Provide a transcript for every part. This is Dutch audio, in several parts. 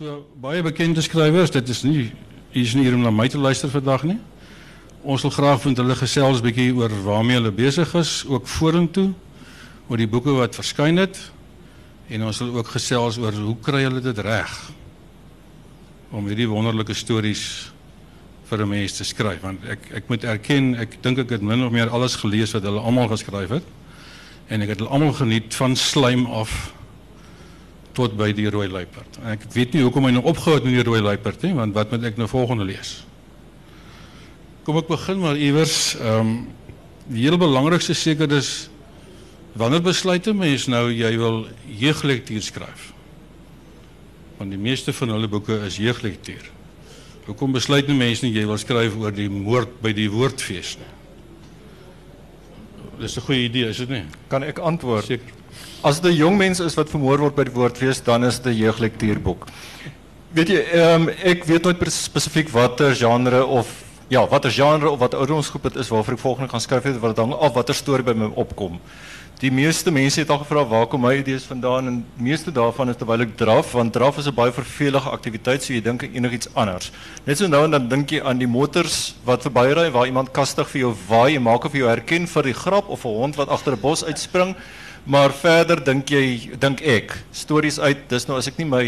So baie bekende skrywers, dit is nie hier's nie hier om na my te luister vandag nie. Ons wil graag vind hulle gesels bietjie oor waarmee hulle besig is, ook vorentoe oor die boeke wat verskyn het. En ons wil ook gesels oor hoe kry hulle dit reg om hierdie wonderlike stories vir 'n mens te skryf. Want ek ek moet erken ek dink ek het min of meer alles gelees wat hulle almal geskryf het. En ek het hulle almal geniet van slijm af tot by die rooi luiperd. En ek weet nie hoekom hy nou opgehou het met die rooi luiperd nie want wat moet ek nou volgende lees? Kom ek begin maar iewers ehm um, die heel belangrikste seker is wanneer besluit 'n mens nou jy wil jeuglektuur skryf? Want die meeste van hulle boeke is jeuglektuur. Hoekom besluit 'n mens nie jy wil skryf oor die moord by die woordfees nie? Dis 'n goeie idee, is dit nie? Kan ek antwoord? Seker. As dit 'n jong mens is wat vermoor word by die woordfees, dan is dit 'n jeuglektuurboek. Weet jy, ehm ek weet nooit spesifiek watter genre of ja, watter genre of wat ouderdomsgroep dit is waarvoor ek volgende gaan skryf het wat dan af watter storie by my opkom. Die meeste mense het al gevra waar kom my idees vandaan en meeste daarvan is terwyl ek draf want draf is 'n baie vervelige aktiwiteit so jy dink aan enigiets anders. Net so nou en dan dink jy aan die motors wat verbyry waar iemand kastig vir jou waai en maak of jy herken vir die grap of 'n hond wat agter 'n bos uitspring. Maar verder dink jy dink ek stories uit dis nou as ek nie my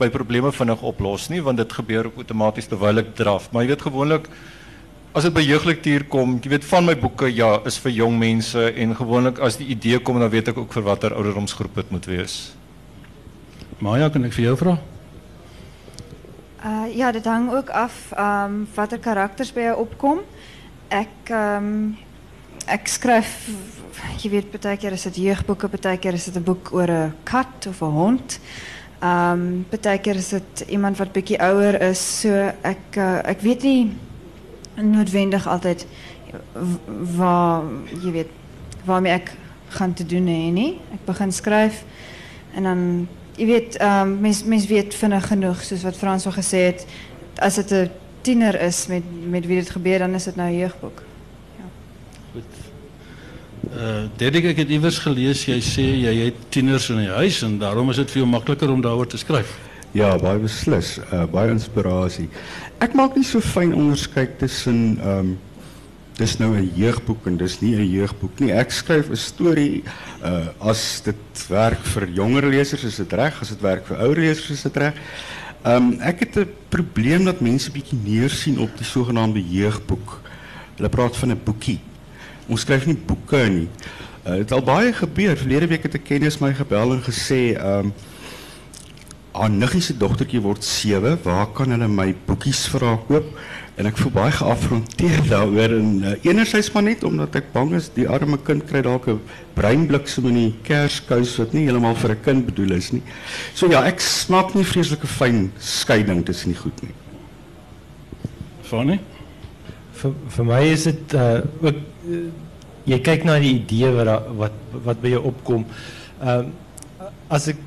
my probleme vinnig oplos nie want dit gebeur ook outomaties terwyl ek draf. Maar jy weet gewoonlik as dit by jeuglektuur kom, jy weet van my boeke ja, is vir jong mense en gewoonlik as die idee kom dan weet ek ook vir watter ouderdomsgroep dit moet wees. Maja, kan ek vir jou vra? Uh, ja, dit hangt ook af um, wat er karakters bij je opkom. Ik um, ek schrijf, je weet, keer is het jeugdboeken, keer is het een boek over een kat of een hond. Um, is het iemand wat een beetje ouder is. So, ik ek weet niet noodwendig altijd waar, je weet, waarmee ik gaan te doen. Ek begin skryf en dan jy weet, ehm um, weet vinnig genoeg soos wat Frans al gesê het, as tiener is met met wie dit gebeur, dan is dit nou 'n jeugboek. Uh, Dedek, ek het iewers gelees jy sê jy het tieners in die huis en daarom is dit vir jou makliker om daaroor te skryf. Ja, baie beslis, uh, baie inspirasie. Ek maak nie so fyn onderskeid tussen ehm um, dis nou 'n jeugboek en dis nie 'n jeugboek nie. Ek skryf 'n storie uh as dit werk vir jonger lesers is dit reg, as dit werk vir ouer lesers is dit reg. Ehm um, ek het probleem dat mense bietjie neersien op die sogenaamde jeugboek. Hulle praat van 'n boekie. Ons skryf nie boeke nie. Uh, het al baie gebeur. Verlede week het 'n kennis my gebel en gesê ehm um, haar niggie se dogtertjie word 7, waar kan hulle my boekies vir haar koop? En ek voel baie geafronteer daaroor en uh, enerzijds maar net omdat ek bang is die arme kind kry dalk 'n breinbliksem in die kerskous wat nie heeltemal vir 'n kind bedoel is nie. So ja, ek maak nie vreeslike fyn skeiding tussen die goed nie. Fanny? Vir vir my is dit uh ook uh, jy kyk na die idee wat wat wat by jou opkom. Ehm as ek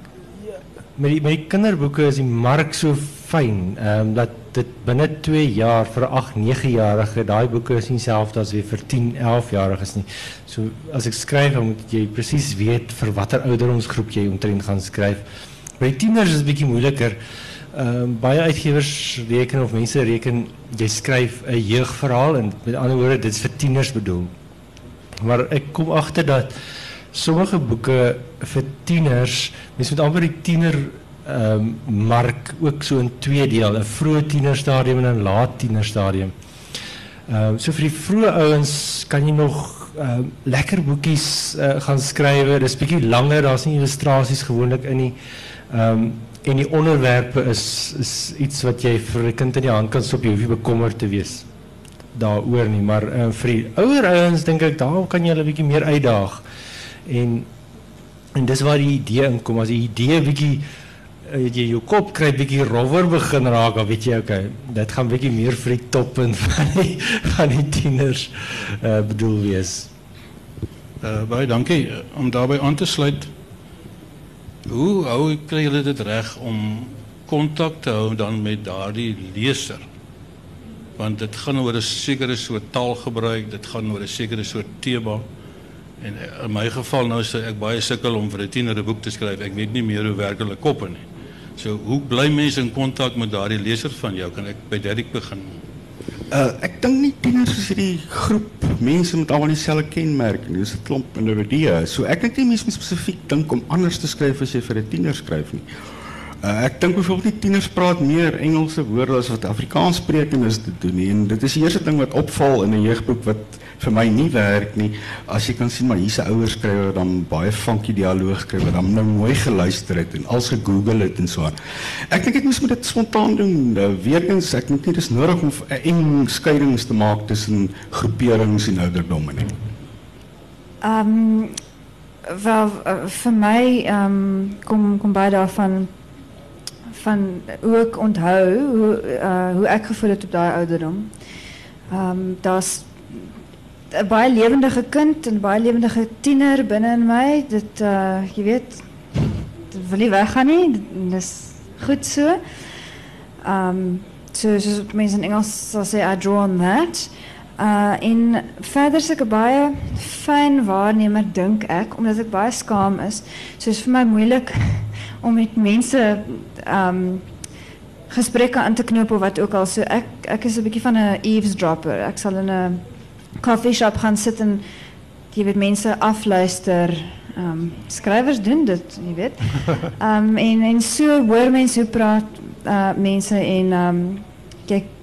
met die met die kinderboeke is die mark so fyn ehm dat dit binne 2 jaar 'n 8, 9-jarige daai boeke is nie dieselfde as weer vir 10, 11-jariges nie. So as ek skryf dan moet jy presies weet vir watter ouderdomsgroep jy omtrent gaan skryf. By tieners is dit bietjie moeiliker. Um, baie uitgewers reken of mense reken jy skryf 'n jeugverhaal en met ander woorde dit is vir tieners bedoel. Maar ek kom agter dat sommige boeke vir tieners, mense moet amper die tiener ehm mark ook so in twee deel, 'n vroeë tienerstadium en 'n laat tienerstadium. Ehm um, so vir die vroeë ouens kan jy nog ehm lekker boekies uh, gaan skryf. Dis bietjie langer, daar's nie illustrasies gewoonlik in nie. Ehm en die onderwerpe is is iets wat jy vir 'n kind in die hand kan stop, jy hoef nie bekommerd te wees daaroor nie, maar uh, vir die ouer ouens dink ek daar kan jy hulle bietjie meer uitdaag. En en dis waar die idee inkom. As die idee bietjie weet jy jou kop kry bietjie rowwer begin raak, dan weet jy okay, dit gaan bietjie meer vir die toppunt van die van die tieners uh, bedoel wees. Uh baie dankie om daarbey aan te sluit. Hoe hou kry julle dit reg om kontak te hou dan met daardie leser? Want dit gaan oor 'n sekere soort taalgebruik, dit gaan oor 'n sekere soort tema. En in my geval nou sê ek baie sukkel om vir 'n tiener 'n boek te skryf. Ek weet nie meer hoe werk hulle koppe nie. So hoe bly mense in kontak met daardie leser van jou? Kan ek by Derek begin? Uh ek dink nie tieners is hierdie groep mense met almal dieselfde kenmerke nie. Dis 'n klomp individue. So ek dink nie mense moet spesifiek dink om anders te skryf as jy vir 'n tiener skryf nie. Uh, ek dink byvoorbeeld die tieners praat meer Engelse woorde as wat Afrikaans sprekers dit doen nie. En dit is die eerste ding wat opval in 'n jeugboek wat vir my nie werk nie. As jy kan sien maar hierse ouers skryf dan baie funky dialoog skryf wat dan nou mooi geluister het en als gegoogel het en so aan. Ek dink ek moet met dit spontaan doen. Uh, Weerens ek dink nie dis nodig om 'n eng skeidings te maak tussen groeperings en ouderdomme nie. Ehm um, wel uh, vir my ehm um, kom kom baie daarvan van hoe ik onthou, hoe, uh, hoe ik gevoel het op die ouderdom. Um, dat is een baie levendige kind, een baie levendige tiener binnen mij. Dat, uh, je weet, dat wil niet weggaan nie. Dat is goed zo. Um, so, soos mensen in Engels sal sê, I draw on that. Uh, en verder is ek 'n baie fyn waarnemer dink ek omdat ek baie skaam is. So is vir my moeilik om met mense um gesprekke aan te knopen wat ook al so ek ek is 'n bietjie van 'n eavesdropper. Ek sal in 'n coffee shop gaan sit en jy weet mense afluister. Um skrywers doen dit, jy weet. Um en en so hoor mense hoe praat uh mense en um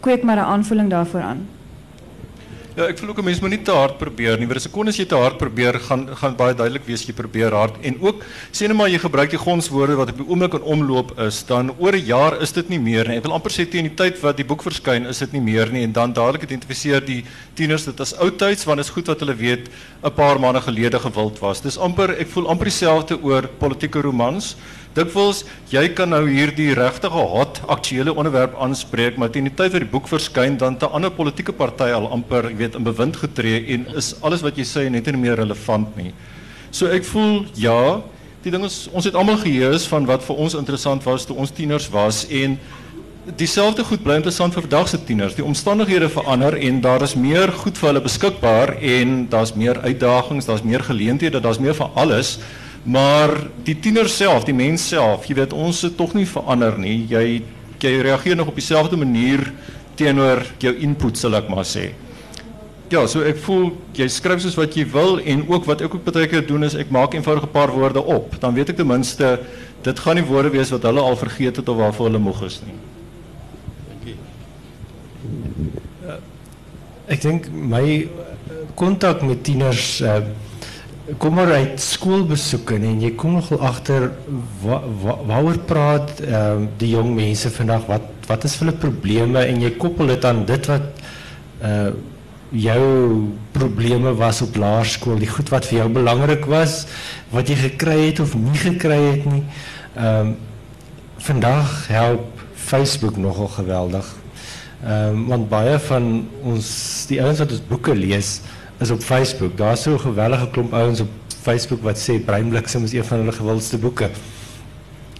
kweek maar 'n aanvoeling daarvoor aan. Ja, ek voel ook 'n mens moet nie te hard probeer nie. Want as 'n kon as jy te hard probeer, gaan gaan baie duidelik wees jy probeer hard. En ook sê net maar jy gebruik die gonswoorde wat op die oomblik in omloop is, dan oor 'n jaar is dit nie meer nie. Ek wil amper sê teen die tyd wat die boek verskyn, is dit nie meer nie en dan dadelik identifiseer die tieners dit as oudtyds want dit is goed wat hulle weet 'n paar maande gelede gewild was. Dis amper ek voel amper dieselfde oor politieke romans. Dikwels jy kan nou hierdie regtige hot aktuele onderwerp aanspreek, maar teen die tyd dat die boek verskyn dan 'n ander politieke party al amper, jy weet, in bewind getree en is alles wat jy sê net nie meer relevant nie. So ek voel ja, die ding is ons het almal geheus van wat vir ons interessant was toe ons tieners was en dieselfde goed bly interessant vir vandag se tieners. Die omstandighede verander en daar is meer goed vir hulle beskikbaar en daar's meer uitdagings, daar's meer geleenthede, daar's meer van alles. Maar die tiener self, die mens self, jy weet ons het tog nie verander nie. Jy jy reageer nog op dieselfde manier teenoor jou input sal ek maar sê. Ja, so ek voel jy skryf soos wat jy wil en ook wat ek ook baie keer doen is ek maak eenvoudige paar woorde op. Dan weet ek ten minste dit gaan nie woorde wees wat hulle al vergeet het of waarvoor hulle moeg is nie. Ek dink my kontak met tieners uh, kom maar uit skoolbesoeke en jy kom nogal waaroor wa, wa praat uh, die jong mense vandag wat wat is hulle probleme en jy koppel dit aan dit wat uh, jou probleme was op laerskool die goed wat vir jou belangrik was wat jy gekry het of nie gekry het nie. Ehm um, vandag help Facebook nogal geweldig. Ehm um, want baie van ons die ouens wat ons boeke lees is op Facebook. Daar's so 'n gewellige klomp ouens op Facebook wat sê Breinbliksem is een van hulle gewildste boeke.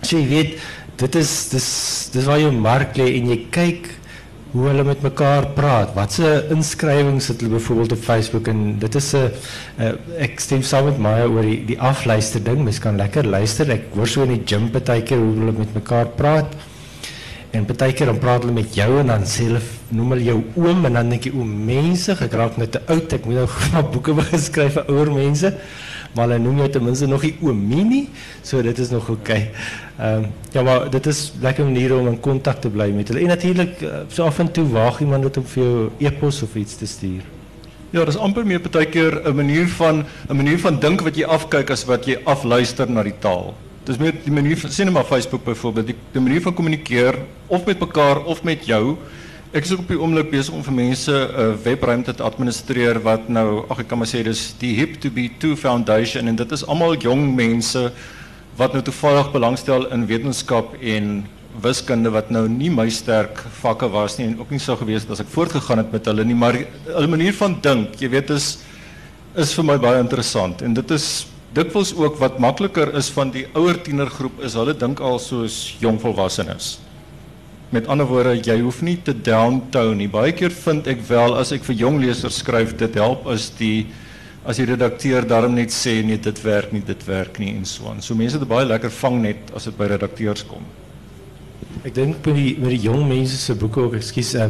So jy weet, dit is dis dis waar jou mark lê en jy kyk hoe hulle met mekaar praat. Watse inskrywings het hulle byvoorbeeld op Facebook en dit is 'n ek stem saam met Maya oor die die afluister ding. Mens kan lekker luister. Ek hoor so in die gym baie keer hoe hulle met mekaar praat. En baie keer dan praat hulle met jou en dan sê hulle noem hulle jou oom en dan dink jy o mense ek raak net te oud ek moet nou maar boeke begin skryf vir ouer mense maar hulle noem jou ten minste nog die oomie so dit is nog oké. Ehm ja maar dit is lekker maniere om in kontak te bly met hulle en natuurlik uh, so af en toe waag iemand dit om vir jou e-pos of iets te stuur. Ja, dis amper meer baie keer 'n manier van 'n manier van dink wat jy afkyk as wat jy afluister na die taal. Dus meer die manier van sien maar Facebook bijvoorbeeld, die manier van communiceren of met elkaar of met jou. Ek is ook op die oomblik om vir mense 'n uh, webruimte te administreer wat nou, ag ek kan maar sê dis die Hip to be 2 Foundation en dit is almal jong mense wat nou toevallig belangstel in wetenskap en wiskunde wat nou nie my sterk vakke was nie en ook nie sou gewees het as ek voortgegaan het met hulle nie, maar hulle manier van dink, jy weet is is vir my baie interessant en dit is dikwels ook wat makliker is van die ouer tienergroep is hulle dink al soos jong volwassenes. Met ander woorde, jy hoef nie te downtown nie. Baie keer vind ek wel as ek vir jong lesers skryf, dit help as die as die redakteur daarom net sê nee, dit werk nie, dit werk nie en so aan. So mense het baie lekker vang net as dit by redakteurs kom. Ik denk met die, met die jong mensen se boeke ook, ekskuus, uh,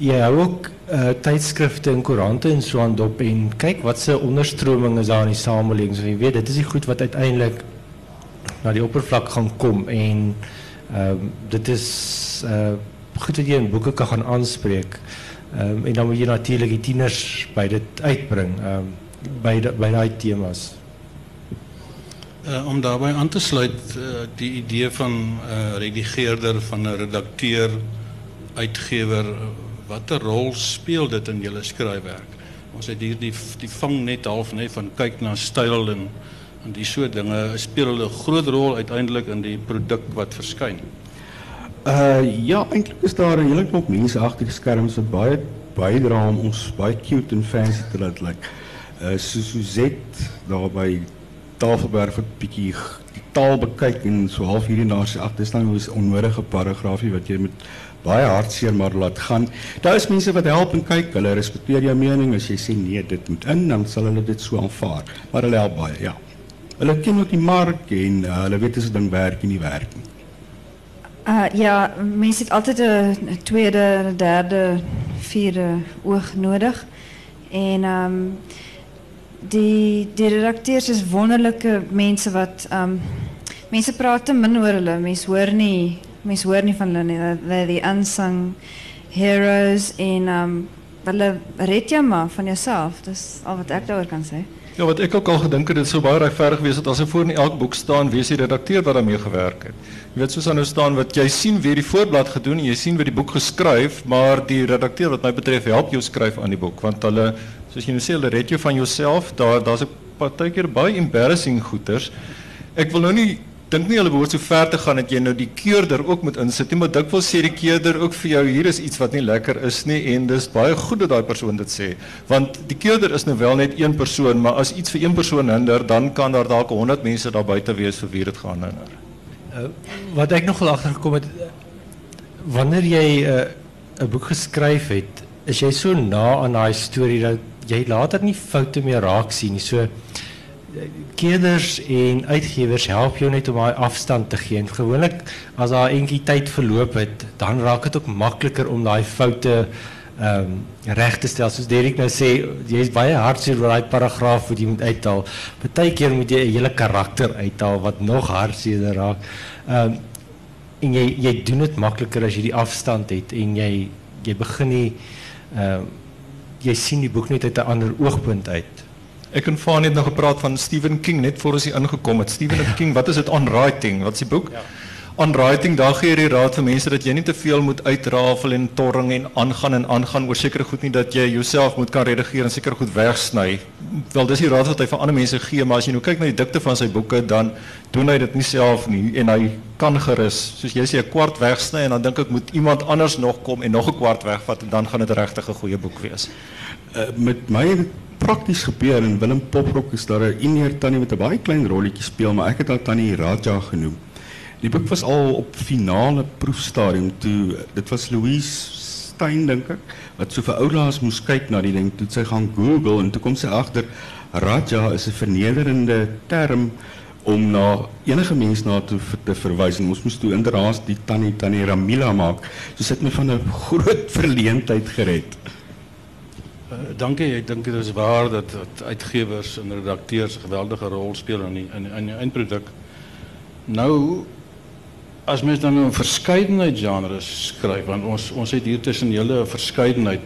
jy hou ook uh, tydskrifte en koerante en so aan dop en kyk wat se onderstroming is daar in die samelewing. So jy weet, dit is die goed wat uiteindelik na die oppervlak gaan kom en ehm dit is uh goed dat jy in boeke kan gaan aanspreek. Ehm en dan moet jy natuurlik die tieners by dit uitbring, ehm um, by by. Uh, om daarbij aan te sluiten, die idee van uh, redigeerder, van een redacteur, uitgever, wat een rol speelt dit in jullie schrijfwerk? Ons het hier die, die vang net half nee, van kijk naar stijl en, en die soort dingen. Spelen een grote rol uiteindelijk in die product wat verschijnt? Uh, ja, eintlik is daar 'n hele klomp mense agter die skerms wat baie bydra om ons baie cute en fancy te laat lyk. Like. Uh Suzette daar by Tafelberg het bietjie die taal bekyk en so half hierdie na sê ag dis nou 'n onnodige paragraafie wat jy met baie hartseer maar laat gaan. Daar is mense wat help en kyk, hulle respekteer jou mening as jy sê nee, dit moet in, dan sal hulle dit so aanvaar. Maar hulle help baie, ja. Hulle ken ook die mark en uh, hulle weet as 'n ding werk en nie werk nie. Uh, ja, mensen het altijd een tweede, derde, vierde oog nodig. En um, die, die redacteurs is wonderlijke mensen wat... Um, mensen praten min oor hulle. Mensen hoor nie, mense hoor nie van hulle nie. Hulle die unsung heroes en um, hulle red jou maar van jezelf. Dat is al wat ik daarover kan zeggen. Ja, wat ek ook al gedink het, dit sou baie regverdig wees dat as hy voor in elk boek staan, wie is die redakteur wat daarmee gewerk het. Jy weet aan nou staan wat jy sien wie die voorblad en jy sien wie die boek geskryf, maar die redakteur wat my betref help jou skryf aan die boek want jy nou sê, hulle red jou van jouself. Daar daar's 'n partykeer baie embarrassing goeters. Ek wil nou nie dink nie hulle behoort so ver te gaan dat jy nou die keurder ook moet insit nie, maar dikwels sê die keurder ook vir jou hier is iets wat nie lekker is nie en dis baie goed dat daai persoon dit sê. Want die keurder is nou wel net een persoon, maar as iets vir een persoon hinder, dan kan daar dalk 100 mense daar buite wees vir wie dit gaan hinder. Uh, wat ek nogal agtergekom het wanneer jy 'n uh, 'n boek geskryf het, is jy so na aan daai storie dat jy later nie foute meer raak sien nie. So keerders en uitgewers help jou net om daai afstand te gee. Gewoonlik as daar enetjie tyd verloop het, dan raak dit ook makliker om daai foute ehm um, reg te stel. Soos Derek nou sê, jy's baie hartseer oor daai paragraaf wat jy moet uithaal. Partykeer moet jy 'n hele karakter uithaal wat nog hartseerder raak. Ehm um, en jy jy doen dit makliker as jy die afstand het en jy jy begin nie ehm uh, jy sien die boek net uit 'n ander oogpunt uit. Ek en Fanie het nog gepraat van Stephen King net voor ons hier ingekom het. Stephen ja. King, wat is dit on writing? Wat is die boek? Ja. On writing, daar gee jy die raad vir mense dat jy nie te veel moet uitrafel en torring en aangaan en aangaan oor sekere goed nie dat jy jouself moet kan redigeer en sekere goed wegsny. Wel, dis die raad wat hy vir ander mense gee, maar as jy nou kyk na die dikte van sy boeke, dan doen hy dit nie self nie en hy kan gerus, soos jy sê 'n kwart wegsny en dan dink ek moet iemand anders nog kom en nog 'n kwart wegvat en dan gaan dit regtig 'n goeie boek wees. Uh, met my prakties gebeur in Willem Poprok is daar 'n ineer tannie met 'n baie klein rolletjie speel, maar ek het haar tannie Raja genoem. Die boek was al op finale proefstadium toe dit was Louise Stein dink ek wat so vir oulaas moes kyk na die ding toe sy gaan Google en toe kom sy agter Raja is 'n vernederende term om na enige mens na toe te verwys en ons moes toe inderdaad die tannie tannie Ramila maak. So sit my van 'n groot verleentheid gered. Uh, dankie. Ik denk het is waar dat, dat uitgevers en redacteurs een geweldige rol spelen in die, in, in eindproduct. Nou, als mensen dan een verscheidenheid genres schrijven, want ons, ons hier tussen hele verscheidenheid.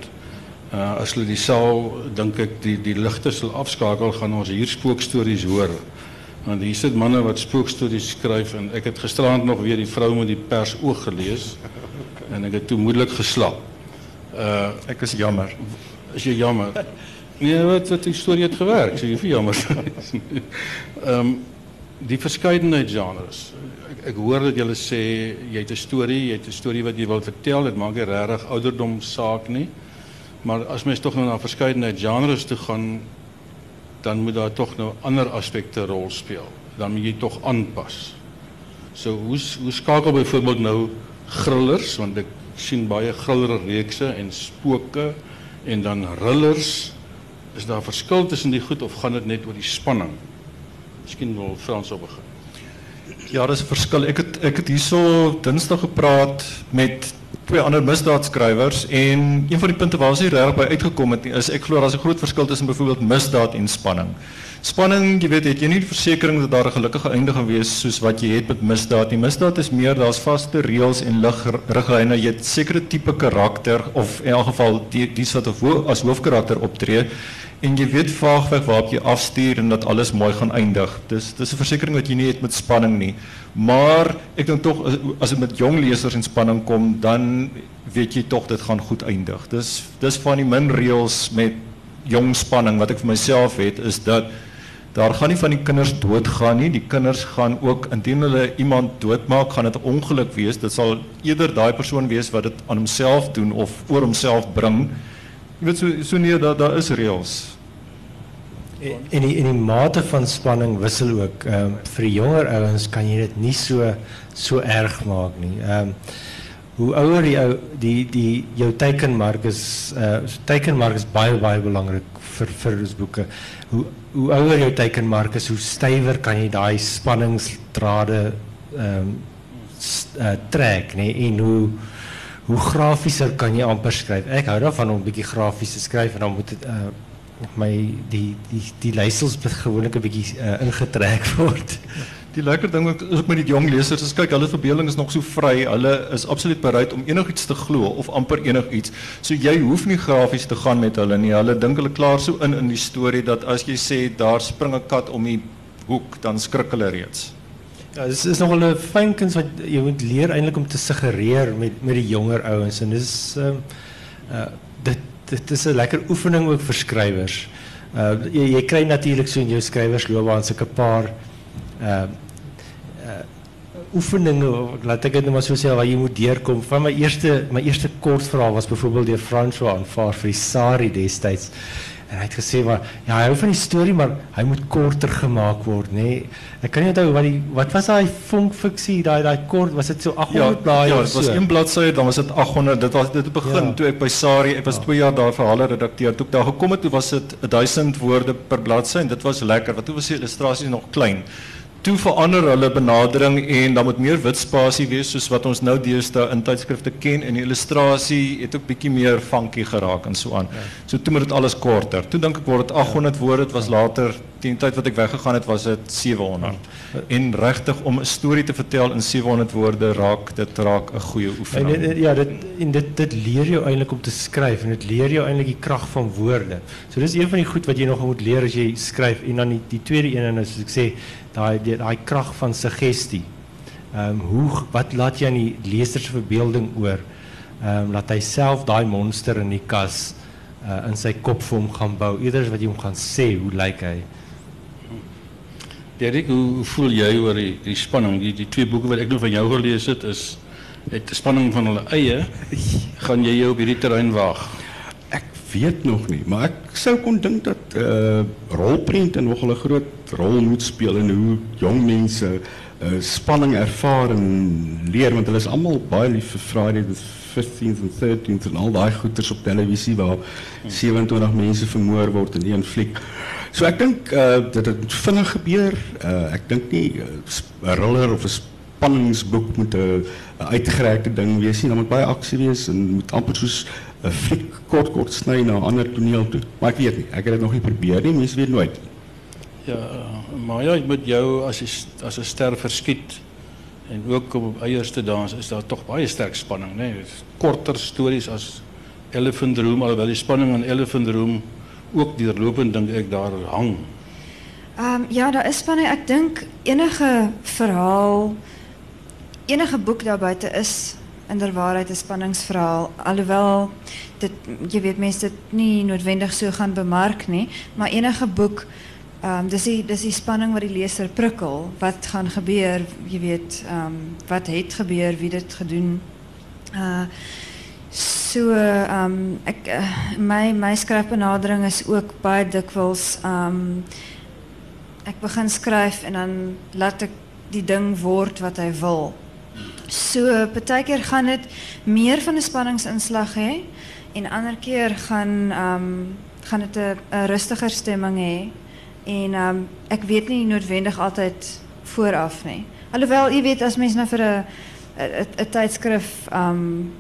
Uh, als we die zaal, denk ik, die, die lichten afschakelen, gaan ons hier spookstories horen. Want hier zitten mannen wat spookstories schrijven. En ik heb gisteravond nog weer die vrouw met die pers oog gelezen. En ik heb toen moeilijk geslapen. Uh, ik is jammer. Is je jammer? Nee, wat, wat die story het gewerkt. Je vir jammer. um, die verscheidenheid genres. Ek hoor dat julle sê jy het 'n storie, jy het 'n storie wat jy wil vertel. Dit maak nie regtig ouderdom saak nie. Maar as mens tog nou na verscheidenheid genres toe gaan, dan moet daar tog nou ander aspekte rol speel. Dan moet jy tog aanpas. So hoe hoe skakel byvoorbeeld nou grillers want ek sien baie griller reekse en spooke en dan rillers is daar 'n verskil tussen die goed of gaan dit net oor die spanning? Miskien wil Frans op begin. Ja, is een verschil. Ik het ek het hierso Dinsdag gepraat met twee ander misdaadskrywers en een van die punte waar ons nie regtig by uitgekom het is ek glo daar's 'n groot verskil tussen byvoorbeeld misdaad en spanning. Spanning, jy weet, het jy nie die versekering dat daar 'n gelukkige einde gaan wees soos wat jy het met misdaad nie. Misdaad is meer daar's vaste reëls en riglyne. Jy het sekere tipe karakter of in elk geval die die wat as hoofkarakter optree en jy weet vaagweg waarop jy afstuur en dat alles mooi gaan eindig. Dis dis 'n versekering wat jy nie het met spanning nie. Maar ek dink tog as dit met jong lesers en spanning kom, dan weet jy tog dit gaan goed eindig. Dis dis van die min reëls met jong spanning wat ek vir myself het is dat daar gaan nie van die kinders doodgaan nie. Die kinders gaan ook indien hulle iemand doodmaak, gaan dit ongeluk wees. Dit sal eerder daai persoon wees wat dit aan homself doen of oor homself bring. Weet so so nee, daar daar is reëls. En die die mate van spanning wissel ook. Ehm um, vir jonger ouens kan jy dit nie so so erg maak nie. Ehm hoe ouer die ou die die jou teikenmark is uh teikenmark is baie baie belangrik vir vir boeke. Hoe hoe ouer jou teikenmark is, hoe stywer kan jy daai spanningsdrade ehm um, trek? En hoe hoe grafieser kan jy amper skryf. Ek hou daarvan om 'n bietjie grafies te skryf en dan moet dit uh my die die die leiersels gewoonlik 'n bietjie uh, ingetrek word. Die lekker ding ook is ook met die jong lesers, as kyk, hulle verbeelding is nog so vry. Hulle is absoluut bereid om enigiets te glo of amper enigiets. So jy hoef nie grafies te gaan met hulle nie. Hulle dink hulle klaar so in in die storie dat as jy sê daar spring 'n kat om die hoek, dan skrik hulle reeds. Ja, dis is nogal 'n fyn kuns wat jy moet leer eintlik om te suggereer met met die jonger ouens en dis ehm uh dit dit is 'n lekker oefening ook vir skrywers. Uh jy, jy kry natuurlik so in jou skrywersloopbaan sulke paar uh, oefeninge laat ek dit nou maar so sê waar jy moet deurkom. Van my eerste my eerste kortverhaal was byvoorbeeld deur François aanvaar vir die destyds. En hy het gesê maar ja, hy hou van die storie maar hy moet korter gemaak word, nê. Nee. Ek kan nie onthou wat die wat was daai funkfiksie, daai daai kort, was dit so 800 ja, blaaie ja, so? Dit was een bladsy, dan was dit 800. Dit was dit het begin ja. toe ek by Sari, ek was 2 ja. jaar daar vir hulle redakteur. Toe ek daar gekom het, toe was dit 1000 woorde per bladsy en dit was lekker want toe was die illustrasies nog klein toe verander hulle benadering en dan moet meer wit spasie wees soos wat ons nou deesdae in tydskrifte ken en die illustrasie het ook bietjie meer funky geraak en so aan. Ja. So toe moet dit alles korter. Toe dink ek word dit 800 ja. woorde, dit was later tyd wat ek weggegaan het was dit 700. Ja. En regtig om 'n storie te vertel in 700 woorde raak dit raak 'n goeie oefening. En, ja, dit en dit dit leer jou eintlik om te skryf en dit leer jou eintlik die krag van woorde. So dis een van die goed wat jy nog moet leer as jy skryf en dan die, die tweede een en as ek sê daai daai krag van suggestie. Ehm hoe wat laat jy aan die leser se verbeelding oor? Ehm laat hy self daai monster in die kas uh, in sy kop vir hom gaan bou. Eerder wat jy hom gaan sê hoe lyk hy? Derek, hoe voel jy oor die die spanning? Die die twee boeke wat ek nou van jou gelees het is het 'n spanning van hulle eie. gaan jy jou op hierdie terrein waag? weet nog niet. Maar ik zou kon denken dat uh, rolprenten nogal een groot rol moet spelen in hoe jong mensen uh, spanning ervaren leren. Want er is allemaal baie lief vir Friday the 15th en 13th en al die goeders op televisie waar 27 mensen vermoord worden in een fliek. So ek dink uh, dat dit vinnig gebeur. Uh, ek dink nie 'n uh, thriller of 'n spanningsboek moet 'n uitgerekte ding wees nie. Daar moet baie aksie wees en moet amper soos 'n fliek kort kort sny na 'n ander toneel toe. Maar ek weet nie, ek het dit nog nie probeer nie, mense weet nooit. Ja, maar ja, met jou as jy as 'n ster verskiet en ook op eierste dans is daar tog baie sterk spanning, né? Nee? Korter stories as Elephant Room, alhoewel die spanning in Elephant Room ook deurlopend dink ek daar hang. Ehm ja, daar is spanning. Ek dink enige verhaal enige boek daar buite is inderwaarheid een spanningsverhaal. Alhoewel, dit, je weet mensen het niet noodwendig zo gaan bemarken, nie, maar enige boek, um, dis, die, dis die spanning wat die lezer prikkel. Wat gaan gebeuren, je weet, um, wat heeft gebeur, wie dit gedoen. Uh, so, um, ek, uh, my, my is ook baie dikwels, um, begin skryf en dan laat ek die ding word wat hij wil. So partykeer gaan dit meer van 'n spanningsinslag hê en ander keer gaan um, gaan dit 'n rustiger stemming hê en um, weet nie noodwendig altyd vooraf nie. Alhoewel, je weet, als mensen nou een, tijdschrift um,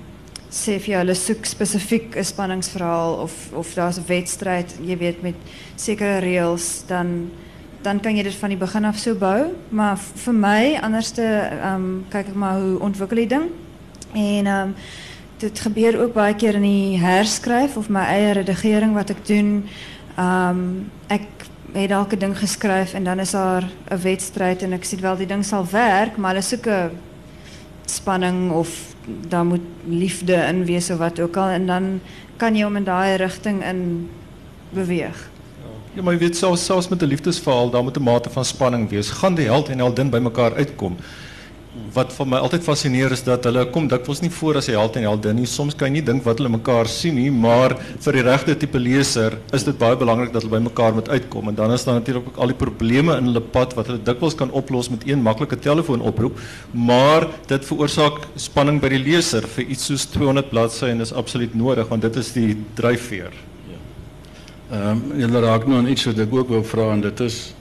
sê vir jou hulle soek spesifiek 'n spanningsverhaal of of daar's 'n wedstryd, jy weet met sekere reëls, dan dan kan jy dit van die begin af so bou, maar vir my anderste ehm um, kyk ek maar hoe ontwikkel die ding. En ehm um, dit gebeur ook baie keer in die herskryf of my eie redigering wat ek doen. Ehm um, ek het 'n ding geskryf en dan is daar 'n wedstryd en ek sien wel die ding sal werk, maar hulle soek 'n spanning of daar moet liefde in wees of wat ook al en dan kan jy hom in daai rigting in beweeg. Ja, maar jy weet selfs selfs met 'n liefdesverhaal, daar moet 'n mate van spanning wees. Gaan die held en heldin by mekaar uitkom? Wat vir my altyd fascineer is dat hulle kom dikwels nie voor as 'n held en heldin nie. Soms kan jy nie dink wat hulle mekaar sien nie, maar vir die regte tipe leser is dit baie belangrik dat hulle by mekaar moet uitkom. En dan is daar natuurlik ook al die probleme in hulle pad wat hulle dikwels kan oplos met een maklike telefoonoproep, maar dit veroorsaak spanning by die leser vir iets soos 200 bladsye en dis absoluut nodig want dit is die dryfveer. Ehm um, raak nou aan iets wat ek ook wou vra en is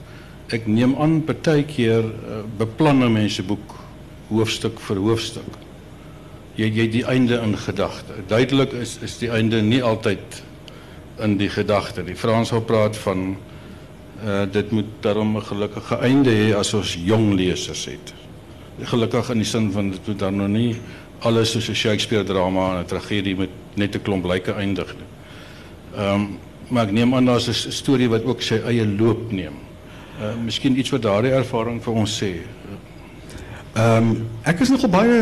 ek neem aan partykeer uh, beplan 'n mens se boek hoofstuk vir hoofstuk. Jy jy die einde in gedagte. Duidelik is is die einde nie altyd in die gedagte. Die Frans sal praat van uh dit moet daarom 'n gelukkige einde hê as ons jong lesers het. Gelukkig in die sin van dit moet dan nog nie alles soos 'n Shakespeare drama en 'n tragedie met net 'n klomp lyke eindig nie. Ehm um, maar ek neem aan daar's 'n storie wat ook sy eie loop neem. Uh miskien iets wat daardie ervaring vir ons sê. Um, ek is nogal baie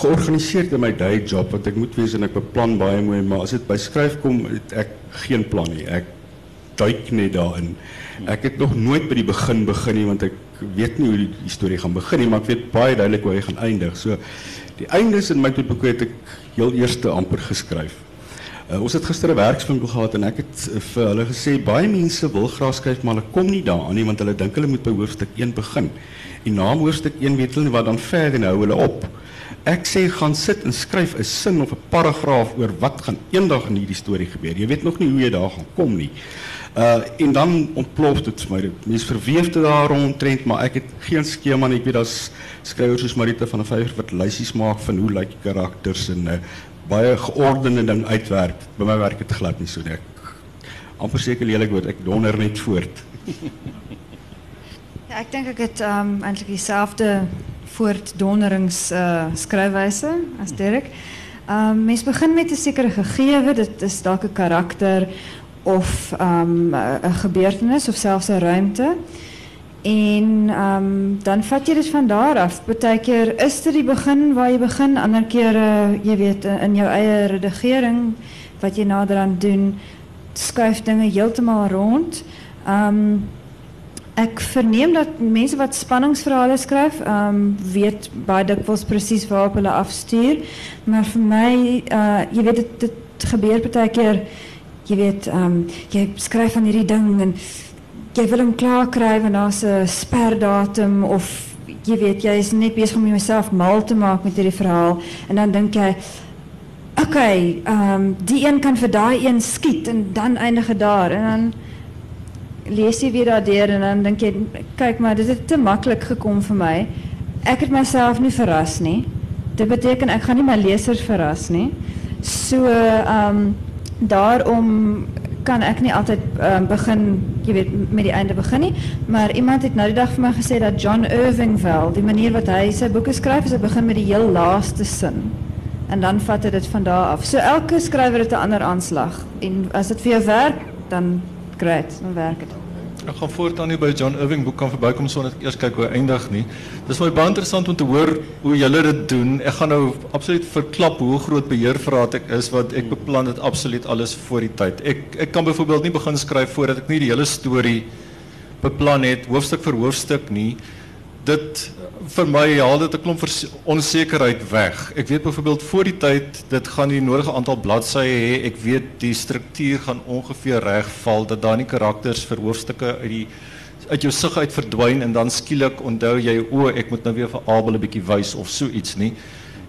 georganiseerd in my day job wat ek moet wees en ek beplan baie mooi, maar as dit by skryf kom, het ek geen plan nie. Ek duik net daarin. Ek het nog nooit by die begin begin nie want ek weet nie hoe die storie gaan begin nie, maar ek weet baie duidelik hoe hy gaan eindig. So die eindes in my boek het ek heel eerste amper geskryf. Uh, ons het gister 'n werkswinkel gehad en ek het uh, vir hulle gesê baie mense wil graag skryf maar hulle kom nie daaraan nie want hulle dink hulle moet by hoofstuk 1 begin. En na hoofstuk 1 weet hulle wat dan verder nou hulle op. Ek sê gaan sit en skryf 'n sin of 'n paragraaf oor wat gaan eendag in hierdie storie gebeur. Jy weet nog nie hoe jy daar gaan kom nie. Uh en dan ontplof dit vir my. Mense verweef dit daar rondtrend, maar ek het geen skema nie. Ek weet daar's skrywers soos Marita van der Vyver wat lysies maak van hoe lyk karakters en uh baie geordende ding uitwerk. By my werk dit glad nie so nie. amper seker lelik word ek donder net voort. Ja, ek dink ek het um, eintlik dieselfde voortdonderings uh, skryfwyse as Derek. Um, mens begin met 'n sekere gegewe, dit is 'n karakter of 'n um, gebeurtenis of selfs 'n ruimte. En dan vat je het van daar af. Partykeer is dit die begin waar je begin, ander kere jy weet in jou eie redigering wat jy naderhand doen, skuif dinge heeltemal rond. Um ek verneem dat mense wat spanningsverhale skryf, um weet baie dikwels presies waarop hulle afstuur, maar vir my uh jy weet dit dit gebeur partykeer jy weet um jy skryf van hierdie ding en jy wil hom klaar kry en daar's 'n sperdatum of jy weet jy is net besig om jouself mal te maak met hierdie verhaal en dan dink jy oké, ehm die een kan vir daai een skiet en dan eindig dit daar. En dan lees jy weer daardeur en dan dink jy kyk maar dit het te maklik gekom vir my. Ek het myself nie verras nie. Dit beteken ek gaan nie my lesers verras nie. So ehm daarom kan ek nie altyd um, begin, jy weet, met die einde begin nie, maar iemand het nou die dag vir my gesê dat John Irving wel, die manier wat hy sy boeke skryf, is hy begin met die heel laaste sin. En dan vat hy dit van daar af. So elke skrywer het 'n ander aanslag en as dit vir jou werk, dan great, dan werk dit. Ek gaan voortaan nie by John Irving boek kan verbykom sonder eers kyk hoe eindig nie. Dis my baie interessant om te hoor hoe julle dit doen. Ek gaan nou absoluut verklap hoe groot beheerverraad ek is want ek beplan dit absoluut alles voor die tyd. Ek ek kan byvoorbeeld nie begin skryf voordat ek nie die hele storie beplan het hoofstuk vir hoofstuk nie. Dit vir my haal dit 'n klomp weg. Ek weet byvoorbeeld voor die tyd dit gaan die nodige aantal bladsye hê. Ek weet die struktuur gaan ongeveer reg val dat daar nie karakters vir hoofstukke uit die uit jou sig uit verdwyn en dan skielik onthou jy o, ek moet nou weer vir Abel 'n bietjie wys of so iets nie.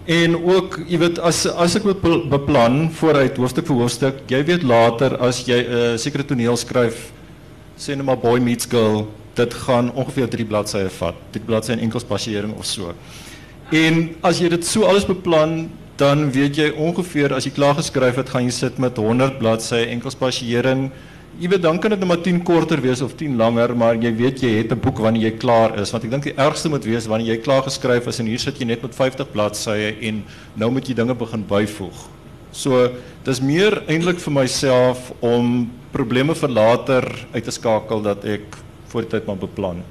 En ook, jy weet as as ek moet beplan vooruit hoofstuk vir hoofstuk, jy weet later as jy 'n uh, sekere toneel skryf, sê maar boy meets girl dit gaan ongeveer drie bladsye vat. Drie bladsye in enkel spasiering of so. En as jy dit so alles beplan, dan weet jy ongeveer as jy klaar geskryf het, gaan jy sit met 100 bladsye enkel spasiering. Jy weet dan kan dit net maar 10 korter wees of 10 langer, maar jy weet jy het 'n boek wanneer jy klaar is, want ek dink die ergste moet wees wanneer jy klaar geskryf is en hier sit jy net met 50 bladsye en nou moet jy dinge begin byvoeg. So dis meer eintlik vir myself om probleme vir later uit te skakel dat ek voor tyd maar beplan.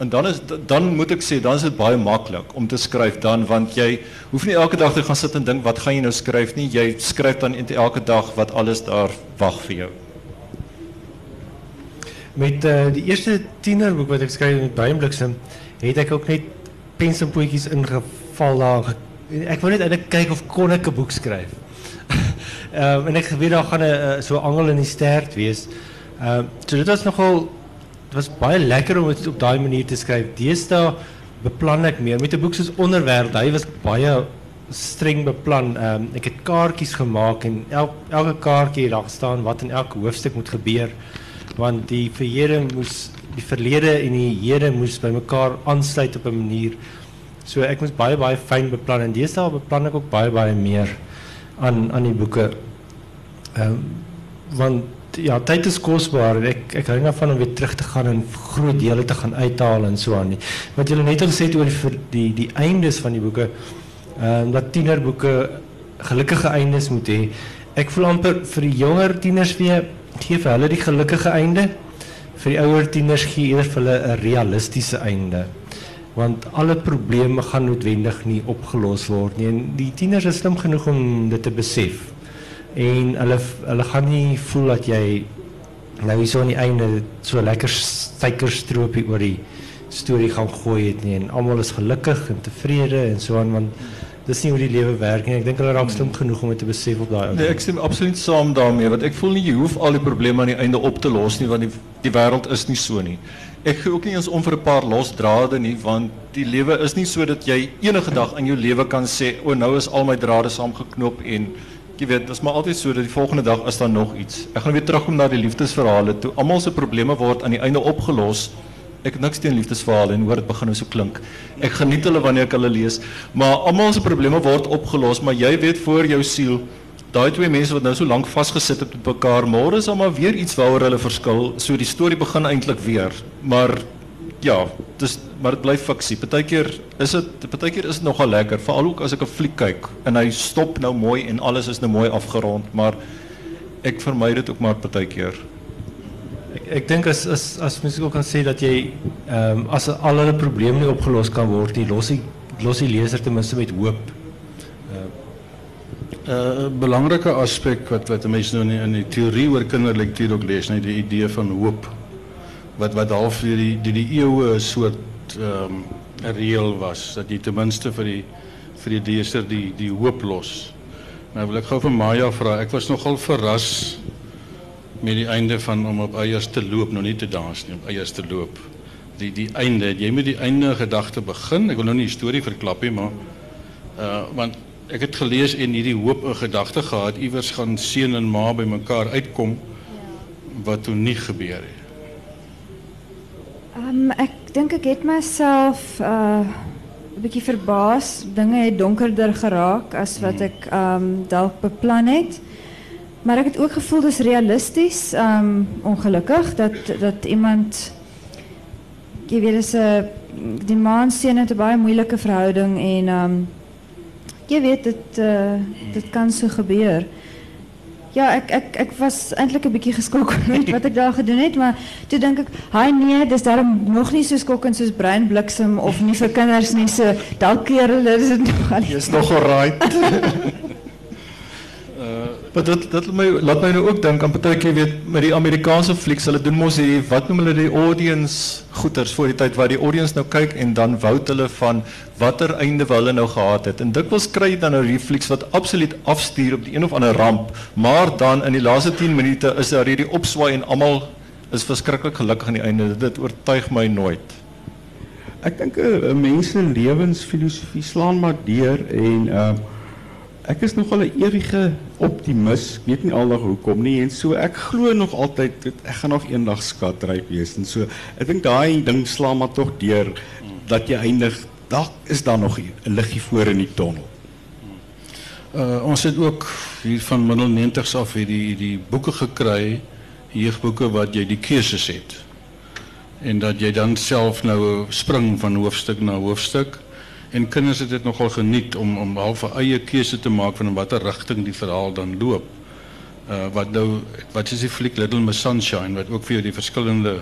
En dan is dan moet ek sê dan is dit baie maklik om te skryf dan want jy hoef nie elke dag te gaan sit en dink wat gaan jy nou skryf nie. Jy skryf dan elke dag wat alles daar wag vir jou. Met uh, die eerste tienerboek wat ek skryf met Bruinbliksem, het ek ook net pens en potjies ingeval daar. Ek wou net eintlik kyk of kon ek 'n boek skryf. Ehm en ek weet daar gaan 'n uh, so angel in die stert wees. Ehm so nogal dit was baie lekker om dit op daai manier te skryf. Deesdae beplan ek meer met 'n boek soos onderwerp. Hy was baie streng beplan. Ehm um, ek het kaartjies gemaak en el, elke kaartjie daar staan wat in elke hoofstuk moet gebeur want die verlede moes die verlede en die hede moes by mekaar aansluit op 'n manier. So ek moes baie baie fyn beplan en deesdae beplan ek ook baie baie meer aan aan die boeke. Ehm want ja, tyd is kosbaar en ek hou om weer terug te gaan en groot dele te gaan uithaal en so aan. Wat julle net al gesê het oor die die die eindes van die boeke. Ehm dat tienerboeke gelukkige eindes moet hê. Ek voel amper vir die jonger tieners weer gee hulle die gelukkige einde. Vir die ouer tieners gee eerder vir hulle einde. Want alle probleme gaan noodwendig nie opgelos word. En die tieners is slim genoeg om dit te besef. En hulle hulle gaan nie voel dat jy nou hier so aan die einde so lekker suikerstroopie oor die storie gaan gooi het nie en almal is gelukkig en tevrede en so aan want dis nie hoe die lewe werk nie. Ek dink hulle raak slim genoeg om dit te besef op daai. Nee, ek stem absoluut saam daarmee want ek voel nie jy hoef al die probleme aan die einde op te los nie want die die wêreld is nie so nie. Ek gee ook nie eens om vir 'n paar los drade nie want die lewe is nie so dat jy enige dag in jou lewe kan sê o nou is al my drade saamgeknoop en jy weet dit is maar altyd so dat die volgende dag is daar nog iets. Ek gaan weer terugkom na die liefdesverhale toe. Almal se probleme word aan die einde opgelos ek het niks teen liefdesverhale en hoor dit begin nou so klink. Ek geniet hulle wanneer ek hulle lees, maar almal se probleme word opgelos, maar jy weet voor jou siel, daai twee mense wat nou so lank vasgesit het met mekaar, môre is maar weer iets waaroor hulle verskil. So die storie begin eintlik weer. Maar ja, dis maar dit bly fiksie. Partykeer is dit partykeer is dit nogal lekker, veral ook as ek 'n fliek kyk en hy stop nou mooi en alles is nou mooi afgerond, maar ek vermy dit ook maar partykeer. Ek ek dink as as as mens ook kan sê dat jy ehm um, as al hulle probleme nie opgelos kan word nie, los die los die leser ten minste met hoop. 'n uh, uh, belangrike aspek wat wat mense nou in die, in die teorie oor kinderlektuur ook lees, net die idee van hoop wat wat half vir die die die eeue 'n soort ehm um, reël was dat jy ten minste vir die vir die leser die die hoop los. Nou wil ek gou vir Maya vra. Ek was nogal verras met die einde van om op eiers te loop, nog nie te dans nie, op eiers te loop. Die die einde, jy moet die einde gedagte begin. Ek wil nou nie die storie verklap nie, maar uh want ek het gelees en hierdie hoop 'n gedagte gehad iewers gaan seun en ma by mekaar uitkom wat toe nie gebeur het. Um, ek dink ek het myself uh 'n bietjie verbaas. Dinge het donkerder geraak as wat ek ehm um, dalk beplan het. Maar ik heb het ook gevoel, dat is realistisch, um, ongelukkig, dat, dat iemand, je weet, is, die man sien het een baie moeilijke verhouding en um, je weet, dit, uh, dit kan zo gebeuren. Ja, ik ik ek was eintlik 'n bietjie geskok met wat ik daar gedoen het, maar toen denk ik, "Haai nee, dis daarom nog nie so skokkend soos breinbliksem of nie vir kinders nie, so dalk keer hulle is nog al. Jy's nog alright. Maar dat laat my laat my nou ook dink aan partykeer weet met die Amerikaanse flieks, hulle doen mos hierdie wat noem hulle die audience goeters voor die tyd waar die audience nou kyk en dan wout hulle van watter einde wil hulle nou gehad het. En dikwels kry jy dan nou hierdie flieks wat absoluut afstuur op die een of ander ramp, maar dan in die laaste 10 minute is daar hierdie opswaai en almal is verskriklik gelukkig aan die einde. Dit oortuig my nooit. Ek dink 'n uh, mens se lewensfilosofie slaan maar deur en uh ek is nogal 'n ewige optimis. Ek weet nie aldag hoekom nie en so ek glo nog altyd dat ek gaan nog eendag skatryk wees en so ek dink daai ding slaan maar tog deur dat jy eindig dalk is daar nog 'n liggie voor in die tonnel. Uh, ons het ook hier van middel 90s af hierdie die boeke gekry, jeugboeke wat jy die keuses het. En dat jy dan self nou spring van hoofstuk na hoofstuk. En kinders het dit nogal geniet om om half eie te maak van in watter rigting die verhaal dan loop. Uh wat nou wat is die fliek Little Miss Sunshine wat ook jou die verskillende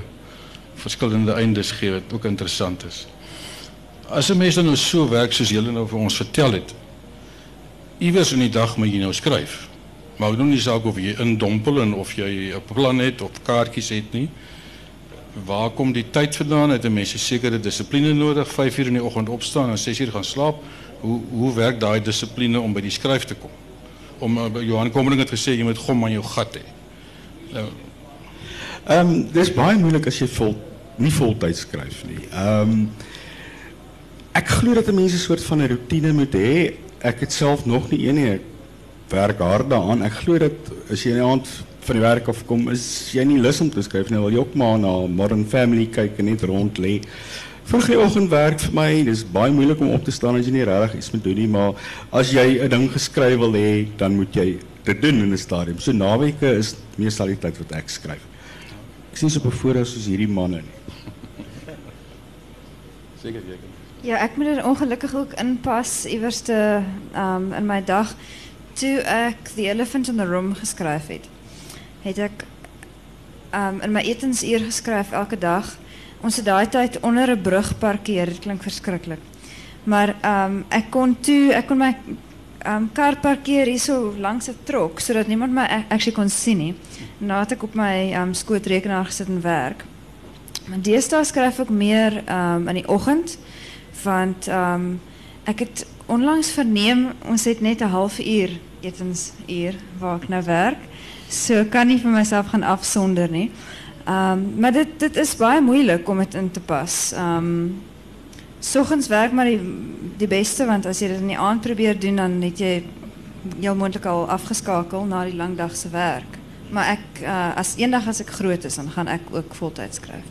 verskillende eindes gee wat ook interessant is. As 'n mens dan nou so werk soos nou ons vertel het. Iewers in die dag moet jy nou skryf. Maar doen nie saak of jy indompel en of jy 'n plan het of kaartjies het nie. Waar kom die tyd vandaan? Het 'n mens 'n sekere nodig? 5 uur in die oggend opstaan en 6 uur gaan slaap. Hoe hoe werk daai dissipline om by die skryf te kom? Om uh, Johan Kommering het gesê jy moet gom aan jou gat hê. Nou, Ehm um, dis baie moeilik as jy vol nie voltyds skryf nie. Ehm dat 'n mens 'n soort van 'n rotine moet hê. Ek het self nog nie een nie. Ek werk hard daaraan. Ek glo dat as jy in die aand van die werk af kom, is jy nie lus om te skryf nie. Wil jy ook maar na Modern Family kyk en net rond lê. Vroeg in die oggend werk vir my. Dis baie moeilik om op te staan as jy nie regtig iets moet doen nie, maar as jy 'n ding geskryf wil hê, dan moet jy dit doen in 'n stadium. So naweke is meestal die tyd wat ek skryf. Ek sien so bevoorreg soos hierdie manne nie. seker jy kan. Ja, ek moet er ongelukkig ook inpas iewers te um, in my dag toe ek The Elephant in the Room geskryf het. Het ek um, in my etensuur geskryf elke dag. Ons het daai tyd onder 'n brug parkeer. Dit klink verskriklik. Maar um, ek kon toe ek kon my um, kar parkeer hier so langs 'n trok sodat niemand my ac- actually kon sien nie. Het ek op my um, skootrekenaar gesit en werk. Maar deesdae skryf ek meer um, in die oggend want um, ek het onlangs verneem ons het net 'n halfuur etensuur waar ek nou werk. So kan nie vir myself gaan afsonder nie. Um, maar dit dit is baie moeilik om dit in te pas. Um soggens werk maar die die beste want as jy dit in die aand probeer doen dan het jy heel moontlik al afgeskakel na die lang dag se werk. Maar ek uh, as eendag as groot is dan gaan ek ook voltyds skryf.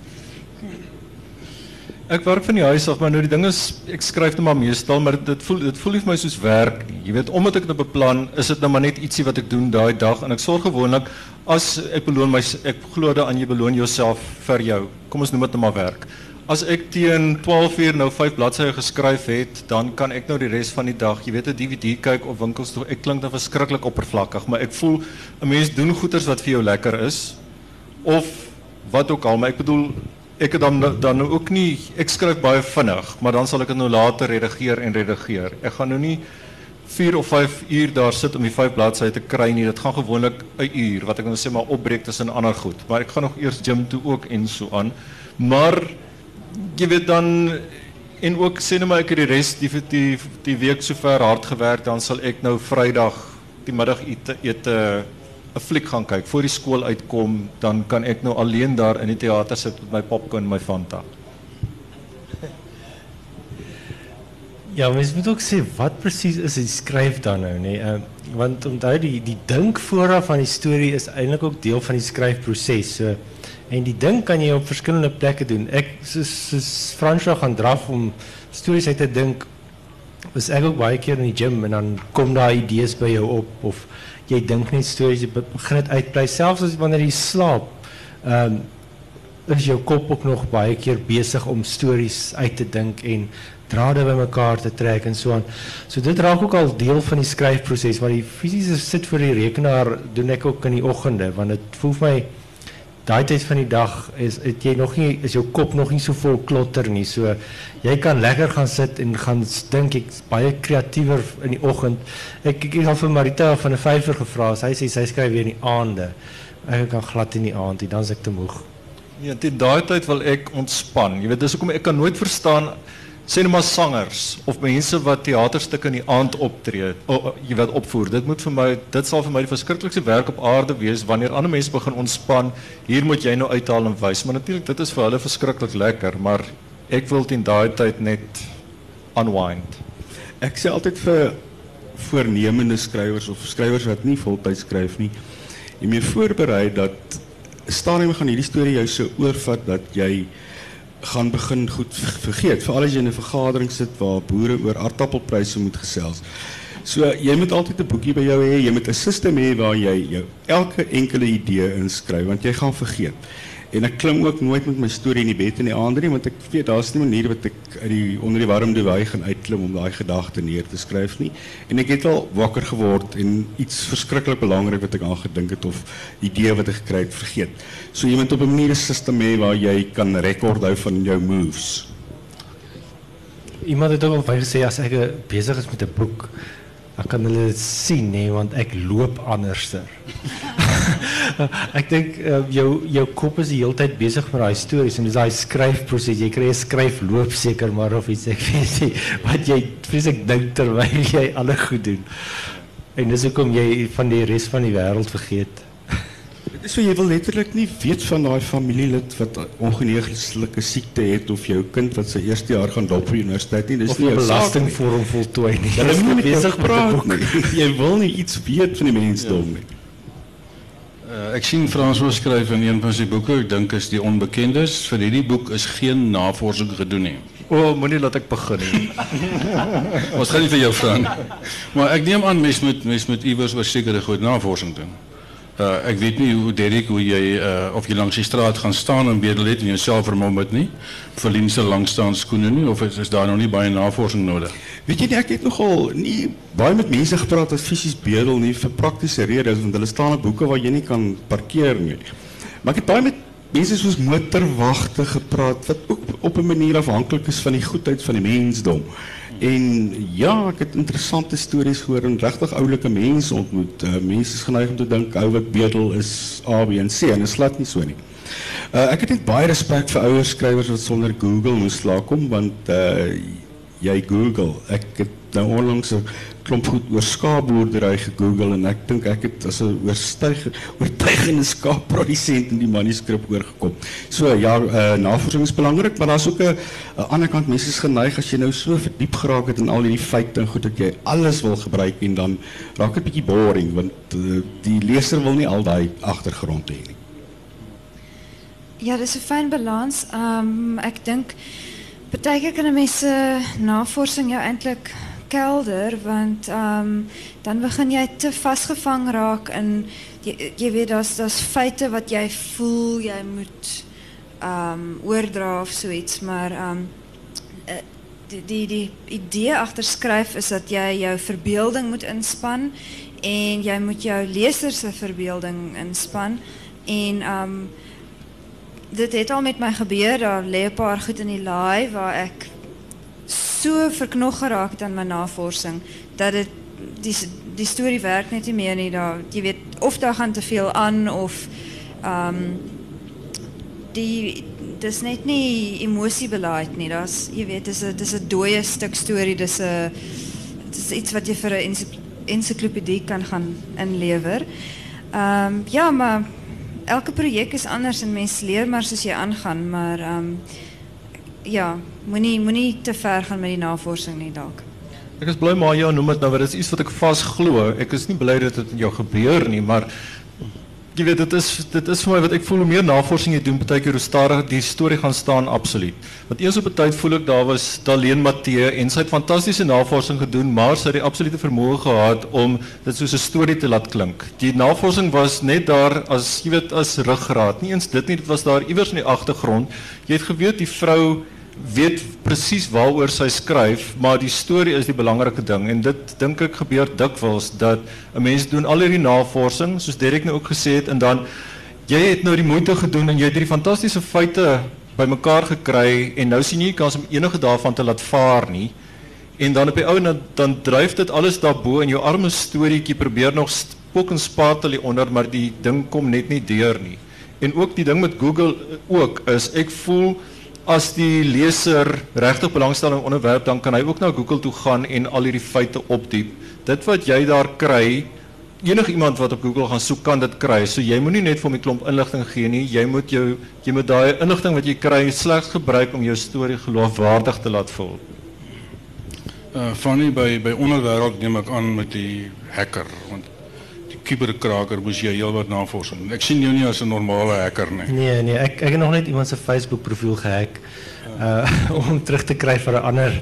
Ek werk van die huis af, maar nou die ding is ek skryf net maar meestal, maar dit voel dit voel nie vir my soos werk nie. Jy weet, omdat ek dit beplan, is dit nou maar net ietsie wat ek doen daai dag en ek sorg gewoonlik as ek beloon my ek glo daaraan jy beloon jouself vir jou. Kom ons noem dit nou maar werk. As ek teen 12 uur nou 5 bladsye geskryf het, dan kan ek nou die res van die dag, jy weet, 'n DVD kyk of winkels toe. Ek klink dan verskriklik oppervlakkig, maar ek voel 'n mens doen goeders wat vir jou lekker is of wat ook al, maar ek bedoel het dan dan nou ook nie ek skryf baie vinnig, maar dan sal ek dit nou later redigeer en redigeer. Ek gaan nou nie 4 of 5 uur daar sit om die 5 bladsye te kry nie. Dit gaan gewoonlik 'n uur wat ek nou sê maar opbreek tussen ander goed. Maar ek gaan nog eers gym toe ook en so aan. Maar jy weet dan en ook sê net maar ek het die res die die week sover hard gewerk, dan sal ek nou Vrydag die middag ete ete 'n fliek gaan kyk voor die skool uitkom, dan kan ek nou alleen daar in die teater sit met my popcorn en my Fanta. Ja, mens moet ook sê wat presies is die skryf dan nou? Uh, want onthou die die dink vooraf van die storie is eintlik ook deel van die skryfproses. So en die ding kan jy op verskillende plekke doen. Ek soos gaan draf om stories uit te dink. Was ek ook baie keer in die gym en dan kom daar idees by jou op of jy dink net stories jy begin dit uitbrei selfs as wanneer jy slaap. Ehm is jou kop ook nog baie keer besig om stories uit te dink en drade bymekaar te trek en so aan. So dit raak ook al deel van die skryfproses maar die fisiese sit voor die rekenaar doen ek ook in die oggende want dit voel vir my daai tyd van die dag is het jy nog nie is jou kop nog nie so vol klotter nie. So jy kan lekker gaan sit en gaan dink ek's baie kreatiewer in die oggend. Ek ek het al vir Marita van 'n vyfer gevra. Sy sê sy skryf weer in die aande. Ek kan glad in die aand, dan is ek te moeg. Ja, teen daai wil ek ontspan. Jy weet, dis hoekom ek kan nooit verstaan sê net maar sangers of mense wat teaterstukke in die aand optree, jy weet opvoer. Dit moet vir my dit sal vir my die verskriklikste werk op aarde wees wanneer ander mense begin ontspan. Hier moet jy nou uithaal en wys. Maar natuurlik dit is vir hulle verskriklik lekker, maar ek wil teen daai tyd net unwind. Ek sê altyd vir voornemende skrywers of skrywers wat nie voltyds skryf nie, jy moet voorberei dat stadium gaan hierdie storie jou so oorvat dat jy gaan begin goed vergeet, veral as jy in 'n vergadering sit waar boere oor aardappelpryse moet gesels. So jy moet altyd 'n boekie by jou hê, jy moet 'n stelsel hê waar jy jou elke enkele idee inskryf want jy gaan vergeet. En ek klim ook nooit met my storie in die bed in die aand nie want ek weet daar's nie 'n manier wat ek uit die onder die warm duwy gaan uitklim om daai gedagte neer te skryf nie. En ek het al wakker geword en iets verskriklik belangrik wat ek aan gedink het of idee wat ek gekry het vergeet. So jy moet op 'n manier 'n stelsel hê waar jy kan rekord hou van jou moves. Iemand het ook al vir gesê as ek besig is met 'n boek, dan kan hulle sien nê, want ek loop anderster. ek dink uh, jou jou kop is die hele tyd besig met daai stories en dis daai skryfproses. Jy kry 'n skryfloop seker maar of iets ek weet nie wat jy vreeslik dink terwyl jy alle goed doen. En dis hoekom jy van die res van die wêreld vergeet. Dit is so jy wil letterlik nie weet van daai familielid wat ongeneeslike siekte het of jou kind wat sy eerste jaar gaan dop vir universiteit nie. Dis Of nie nie. belastingvorm voltooi nie. Hulle Jy is moet met jou besig met 'n praat boek. nie. Jy wil nie iets weet van die mensdom nie. Uh, ek sien François skryf in een van sy boeke, ek dink is die onbekendes. Vir hierdie boek is geen navorsing gedoen nie. O, oh, moenie laat ek begin nie. Ons gaan nie vir jou vra nie. Maar ek neem aan mens moet mens moet iewers oor sekere goed navorsing doen. Uh, ek weet nie hoe Derek hoe jy uh, of jy langs die straat gaan staan en bedel het en jouself vermom het nie. Verlien se langstaan skoene of is, daar nog nie baie navorsing nodig? Weet jy nie, ek het nogal nie baie met mense gepraat wat fisies bedel nie vir praktiese redes want hulle staan op boeke waar jy nie kan parkeer nie. Maar ek het baie met mense soos motorwagte gepraat wat ook op 'n manier afhanklik is van die goedheid van die mensdom. En ja, ek het interessante stories gehoor en regtig oulike mense ontmoet. Uh, mense is geneig om te dink ou wat bedel is A, B en C en dit is glad nie so nie. Uh, ek het net baie respek vir ouer skrywers wat sonder Google moes klaarkom want uh, jy Google. Ek het nou onlangs 'n klomp goed oor skaapboerdery gegoogel en ek dink ek het as 'n oortuig oortuigende skaapprodusent in die manuskrip oorgekom. So ja, uh, navorsing is belangrik, maar daar's ook 'n ander kant mense is geneig as jy nou so verdiep geraak het in al hierdie feite en goed dat jy alles wil gebruik en dan raak dit bietjie boring want uh, die leser wil nie al daai agtergrond hê nie. Ja, dis 'n fyn balans. Ehm ek dink partykeer kan 'n mens se navorsing jou eintlik kelder want ehm dan begin jy te vasgevang raak in jy, jy weet daar's daar's feite wat jy voel jy moet oordra of so iets, maar eh, die die die idee agter skryf is dat jy jou verbeelding moet inspann en jy moet jou leser se verbeelding inspann en dit het al met my gebeur. Daar lê 'n paar goed in die laai waar ek so verknog het aan my navorsing dat dit die die storie werk net nie meer nie. Daar jy weet of daar gaan te veel aan of ehm um, die dis net nie nie. Daar's jy weet dis 'n dis 'n dooie stuk storie. Dis 'n dis iets wat jy vir 'n ensiklopedie kan gaan inlewer. Ehm ja, maar elke projek is anders en mens leer maar soos jy aangaan, maar ehm ja, moenie moenie te ver gaan met die navorsing nie dalk. Ek is bly maar jy noem dit nou, want dit is iets wat ek vas glo. Ek is nie bly dat dit in jou gebeur nie, maar jy weet dit is dit is vir my wat ek voel hoe meer navorsing jy doen, baie keer hoe stadiger die storie gaan staan absoluut. Want eens op 'n tyd voel ek daar was Daleen Matthee en sy het fantastiese navorsing gedoen, maar sy het die absolute vermoë gehad om dit soos 'n storie te laat klink. Die navorsing was net daar as jy weet as ruggraat. Nie eens dit nie, dit was daar iewers in die agtergrond. Jy het geweet die vrou weet presies waaroor sy skryf, maar die storie is die belangrike ding en dit dink ek gebeur dikwels dat 'n mens doen al hierdie navorsing, soos Derek nou ook gesê het en dan jy het nou die moeite gedoen en jy het hierdie fantastiese feite bymekaar gekry en nou sien jy kans om enige daarvan te laat vaar nie. En dan op die ou dan, dan dryf dit alles daarbo en jou arme storieetjie probeer nog spook en spatel hier onder, maar die ding kom net nie deur nie. En ook die ding met Google ook is ek voel as die leser regtig belangstel in 'n onderwerp, dan kan hy ook na Google toe gaan en al hierdie feite opdiep. Dit wat jy daar kry, enige iemand wat op Google gaan soek kan dit kry. So jy moenie net vir 'n klomp inligting gee nie. Jy moet jou jy moet daai inligting wat jy kry slegs gebruik om jou storie geloofwaardig te laat voel. Uh Fanny by by onderwêreld neem ek aan met die hacker want kuberkraker moes jy heelwat navorsing. Ek sien jou nie as 'n normale hacker. Nee, nee, ek ek het nog net iemand se Facebook profiel gehack uh om terug te kry vir 'n ander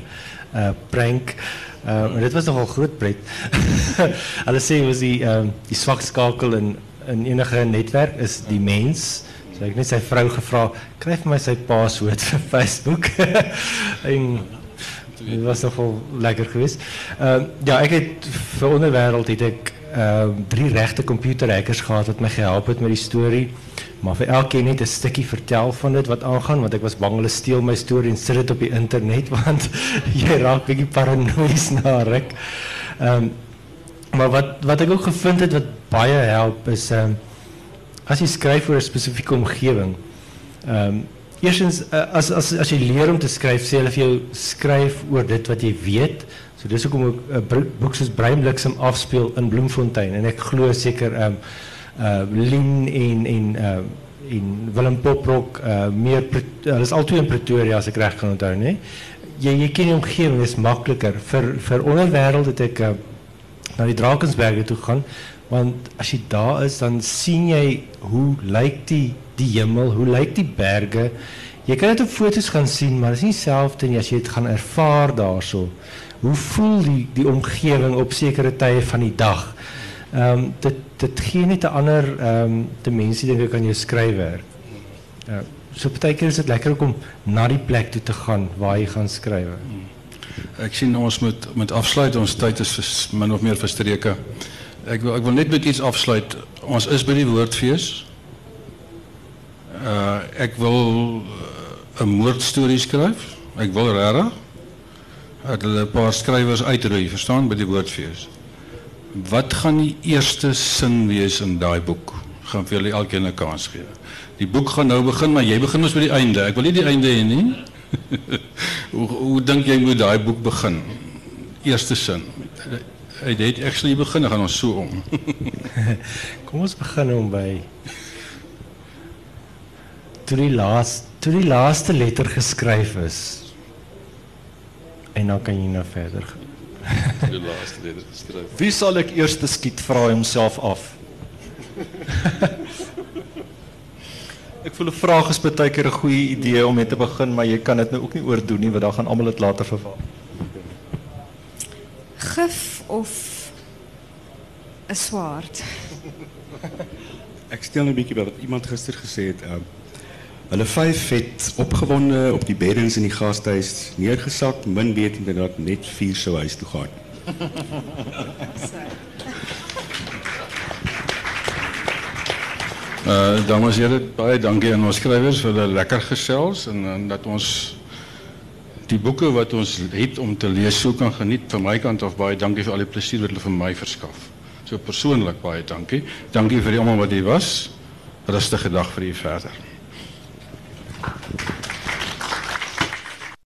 uh prank. Uh dit was nogal groot pret. Hulle sê was die ehm die swak in in enige netwerk is die mens. So ek het net sy vrou gevra, kry vir my sy paswoord Facebook. en dit was nogal lekker geweest. Ehm ja, ek het vir onderwêreld het ek ehm drie regte computerhackers gehad wat my gehelp met die storie. Maar vir elkeen net 'n stukkie vertel van dit wat aangaan want ek was bang hulle steel my storie en sit dit op die internet want jy raak bietjie paranoïes na ruk. Ehm maar wat wat ek ook gevind het wat baie help is ehm um, as jy skryf oor 'n spesifieke omgewing. Ehm eerstens uh, as as as jy leer om te skryf, sê hulle vir jou skryf oor dit wat jy weet. So dis hoekom ook 'n uh, boek soos Breinbliksem afspeel in Bloemfontein en ek glo seker ehm um, uh Lin en en uh en Willem Poprok uh meer hulle is albei in Pretoria as ek reg kan onthou nê. Jy jy ken die omgewing is makliker vir vir onderwêreld het ek uh, na die Drakensberge toe gaan want as jy daar is dan sien jy hoe lyk die die hemel, hoe lyk die berge. Jy kan dit op foto's gaan sien, maar dit is nie dieselfde nie as jy dit gaan ervaar daarso. Hoe voel die die omgewing op sekere tye van die dag? Ehm um, dit dit gee net 'n ander ehm um, dimensie dink ek aan jou skryfwerk. Ja. So is dit lekker om na die plek toe te gaan waar jy gaan skryf. Ek sien ons moet met afsluit ons tyd is vers, min of meer verstreke. Ek wil ek wil net met iets afsluit. Ons is by die woordfees. Uh ek wil uh, 'n moordstorie skryf. Ek wil regtig. Het hulle 'n paar skrywers uitroei, verstaan, by die woordfees. Wat gaan die eerste sin wees in daai boek? Gaan vir julle elkeen 'n kans gee. Die boek gaan nou begin, maar jy begin ons by die einde. Ek wil nie die einde hê nie. hoe hoe dink jy moet daai boek begin? Eerste sin. Hy het actually begin, dan gaan ons so om. Kom ons begin om by toe die laaste toe die laaste letter geskryf is. En dan kan jy nou verder gaan. die laaste letter geskryf. Wie sal ek eers skiet vra hy homself af. ek voel 'n vraag is baie keer 'n goeie idee om mee te begin, maar jy kan dit nou ook nie oordoen nie want dan gaan almal dit later verval. Gif of 'n swaard? Ek stel nou 'n bietjie by wat iemand gister gesê het. Uh, hulle vyf het opgewonde op die beddens in die gastehuis neergesak, min wetende dat net vier sou huis toe gaan. Uh dames en here, baie dankie aan ons skrywers vir hulle lekker gesels en, en dat ons die boeke wat ons het om te lees so kan geniet van my kant af baie dankie vir al die plesier wat hulle vir my verskaf. So persoonlik baie dankie. Dankie vir almal wat hier was. Rustige dag vir u verder. Thank you.